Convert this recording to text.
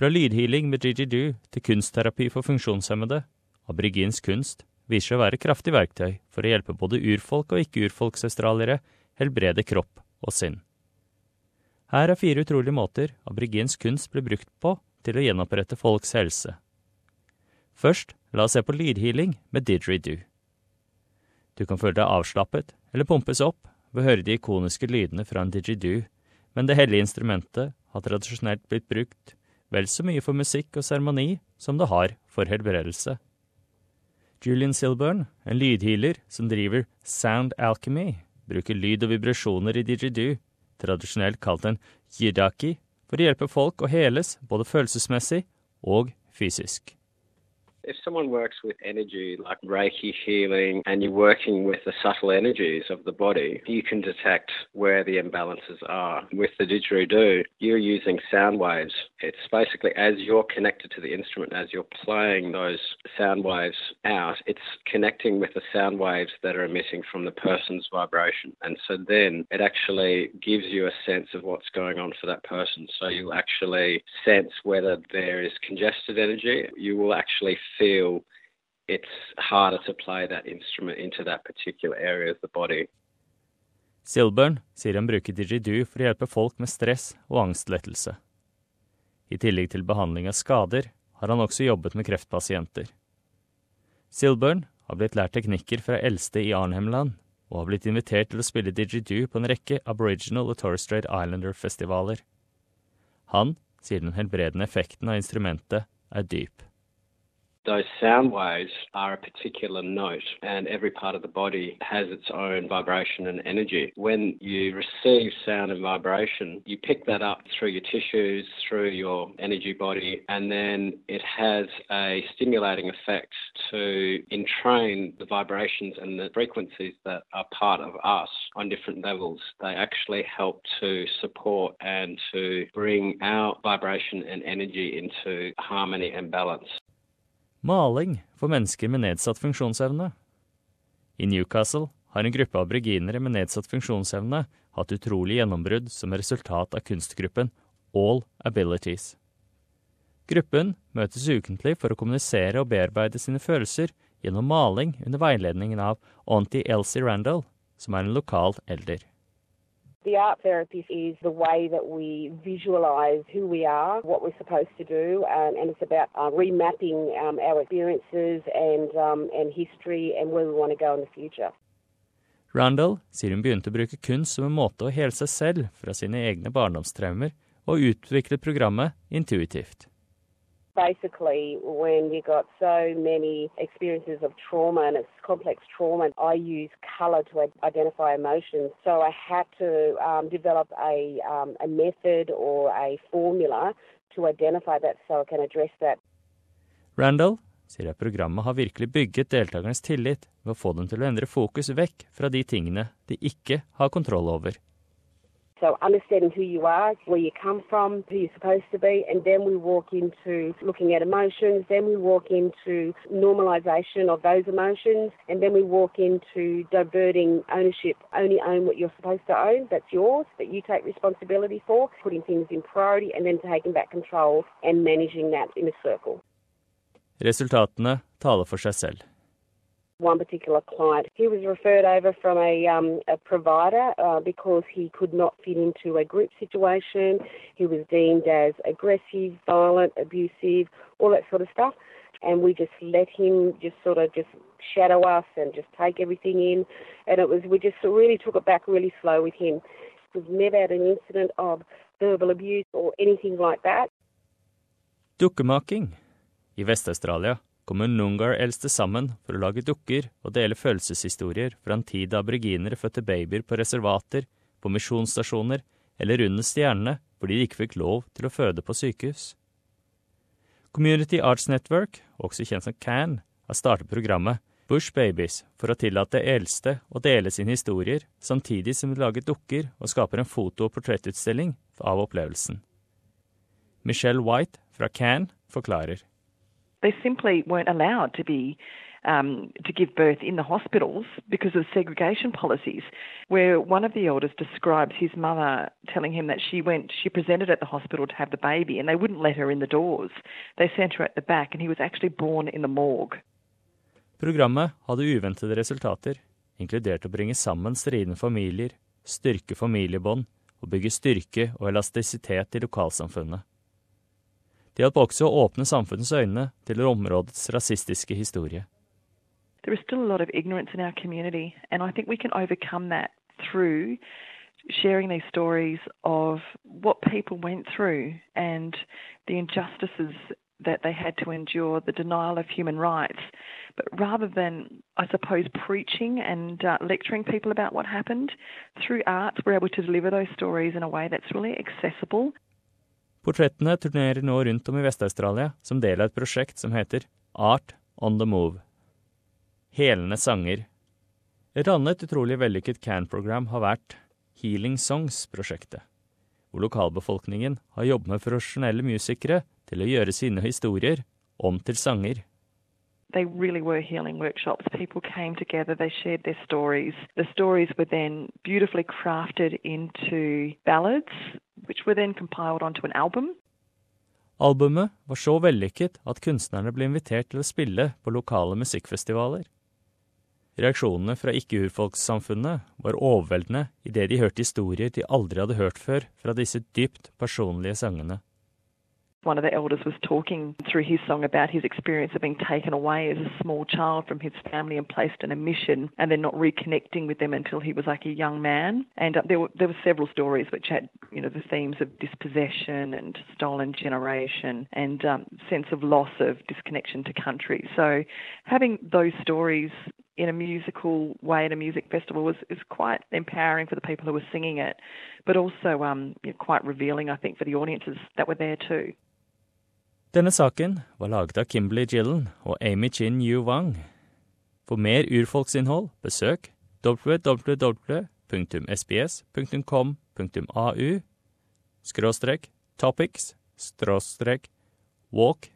Fra lydhealing med Gigi-Du til kunstterapi for funksjonshemmede, aboriginsk kunst viser seg å være kraftig verktøy for å hjelpe både urfolk og ikke-urfolksaustraliere helbrede kropp og sinn. Her er fire utrolige måter aboriginsk kunst blir brukt på til å gjenopprette folks helse. Først, la oss se på lydhealing med didgeridoo. Du kan føle deg avslappet eller pumpes opp ved å høre de ikoniske lydene fra en didgeridoo, men det hellige instrumentet har tradisjonelt blitt brukt vel så mye for musikk og seremoni som det har for helbredelse. Julian Silburn, en lydhealer som driver Sound Alchemy, bruker lyd og vibrasjoner i didgeridoo, tradisjonelt kalt en yidaki, for å hjelpe folk å heles både følelsesmessig og fysisk. If someone works with energy like Reiki healing and you're working with the subtle energies of the body, you can detect where the imbalances are. With the didgeridoo, you're using sound waves. It's basically as you're connected to the instrument, as you're playing those sound waves out, it's connecting with the sound waves that are emitting from the person's vibration. And so then it actually gives you a sense of what's going on for that person. So you'll actually sense whether there is congested energy. You will actually feel it's harder to play that instrument into that particular area of the body. Silburn sier han bruker didgeridoo for å hjelpe folk med stress og angstlettelse. I tillegg til behandling av skader har han også jobbet med kreftpasienter. Silburn har blitt lært teknikker fra eldste i Arnhemland, og har blitt invitert til å spille didgeridoo på en rekke Aboriginal og Torres Strait Islander-festivaler. Han sier den helbredende effekten av instrumentet er dyp. Those sound waves are a particular note, and every part of the body has its own vibration and energy. When you receive sound and vibration, you pick that up through your tissues, through your energy body, and then it has a stimulating effect to entrain the vibrations and the frequencies that are part of us on different levels. They actually help to support and to bring our vibration and energy into harmony and balance. Maling for mennesker med nedsatt funksjonsevne. I Newcastle har en gruppe aboriginere med nedsatt funksjonsevne hatt utrolig gjennombrudd som resultat av kunstgruppen All Abilities. Gruppen møtes ukentlig for å kommunisere og bearbeide sine følelser gjennom maling under veiledningen av Auntie Elsie Randall, som er en lokal elder. The art therapy is the way that we visualize who we are, what we're supposed to do, um, and it's about uh, remapping um, our experiences and, um, and history and where we want to go in the future. Randall sier hun begynte å bruke kunst som en måte å hele seg selv fra sine egne barndomstraumer, og utviklet programmet intuitivt. Basically, when you got so many experiences of trauma and it's complex trauma, I use colour to identify emotions. So I had to um, develop a, um, a method or a formula to identify that so I can address that. Randall sier at programmet har virkelig bygget deltakernes tillit ved å få dem til å endre fokus vekk fra de tingene de ikke har kontroll over. So understanding who you are, where you come from, who you're supposed to be, and then we walk into looking at emotions, then we walk into normalization of those emotions, and then we walk into diverting ownership. Only own what you're supposed to own, that's yours, that you take responsibility for, putting things in priority, and then taking back control and managing that in a circle. Resultatene taler for seg selv. One particular client. He was referred over from a, um, a provider uh, because he could not fit into a group situation. He was deemed as aggressive, violent, abusive, all that sort of stuff. And we just let him just sort of just shadow us and just take everything in. And it was, we just really took it back really slow with him. We've never had an incident of verbal abuse or anything like that. Dukkemaking i Vest-Australia kommer Nungar eldste sammen for å lage dukker og dele følelseshistorier fra en tid da aboriginere fødte babyer på reservater, på misjonsstasjoner eller under stjernene fordi de ikke fikk lov til å føde på sykehus. Community Arts Network, også kjent som CAN, har startet programmet Bush Babies for å tillate eldste å dele sine historier, samtidig som de lager dukker og skaper en foto- og portrettutstilling av opplevelsen. Michelle White fra CAN forklarer. They simply weren't allowed to be um, to give birth in the hospitals because of segregation policies, where one of the elders describes his mother telling him that she went, she presented at the hospital to have the baby, and they wouldn't let her in the doors. They sent her at the back, and he was actually born in the morgue. Programmet hadde uventede resultater, inkludert å bringe sammen stridende familier, styrke familiebånd og bygge styrke og elastisitet i lokalsamfunnet. Det hjalp også å åpne samfunnets øyne til områdets rasistiske historie. There is still a lot of ignorance in our community, and I think we can overcome that through sharing these stories of what people went through and the injustices that they had to endure, the denial of human rights. But rather than, I suppose, preaching and uh, lecturing people about what happened, through arts we're able to deliver those stories in a way that's really accessible. Portrettene turnerer nå rundt om i Vest-Australia som del av et prosjekt som heter Art on the Move. Helende sanger. Et annet utrolig vellykket CAN-program har vært Healing Songs-prosjektet, hvor lokalbefolkningen har jobbet med profesjonelle musikere til å gjøre sine historier om til sanger. They really were healing workshops. People came together, they shared their stories. The stories were then beautifully crafted into ballads, album. Albumet var så vellykket at kunstnerne ble invitert til å spille på lokale musikkfestivaler. Reaksjonene fra ikke-urfolkssamfunnet var overveldende idet de hørte historier de aldri hadde hørt før fra disse dypt personlige sangene. One of the elders was talking through his song about his experience of being taken away as a small child from his family and placed in a mission, and then not reconnecting with them until he was like a young man. And uh, there were there were several stories which had you know the themes of dispossession and stolen generation and um, sense of loss of disconnection to country. So having those stories in a musical way at a music festival was is quite empowering for the people who were singing it, but also um, quite revealing, I think, for the audiences that were there too. Denne saken var laget av Kimberley Gillen og Amy Chin Yu Wang. For mer urfolksinnhold, besøk www.sbs.com.au skråstrek topics skråstrek walk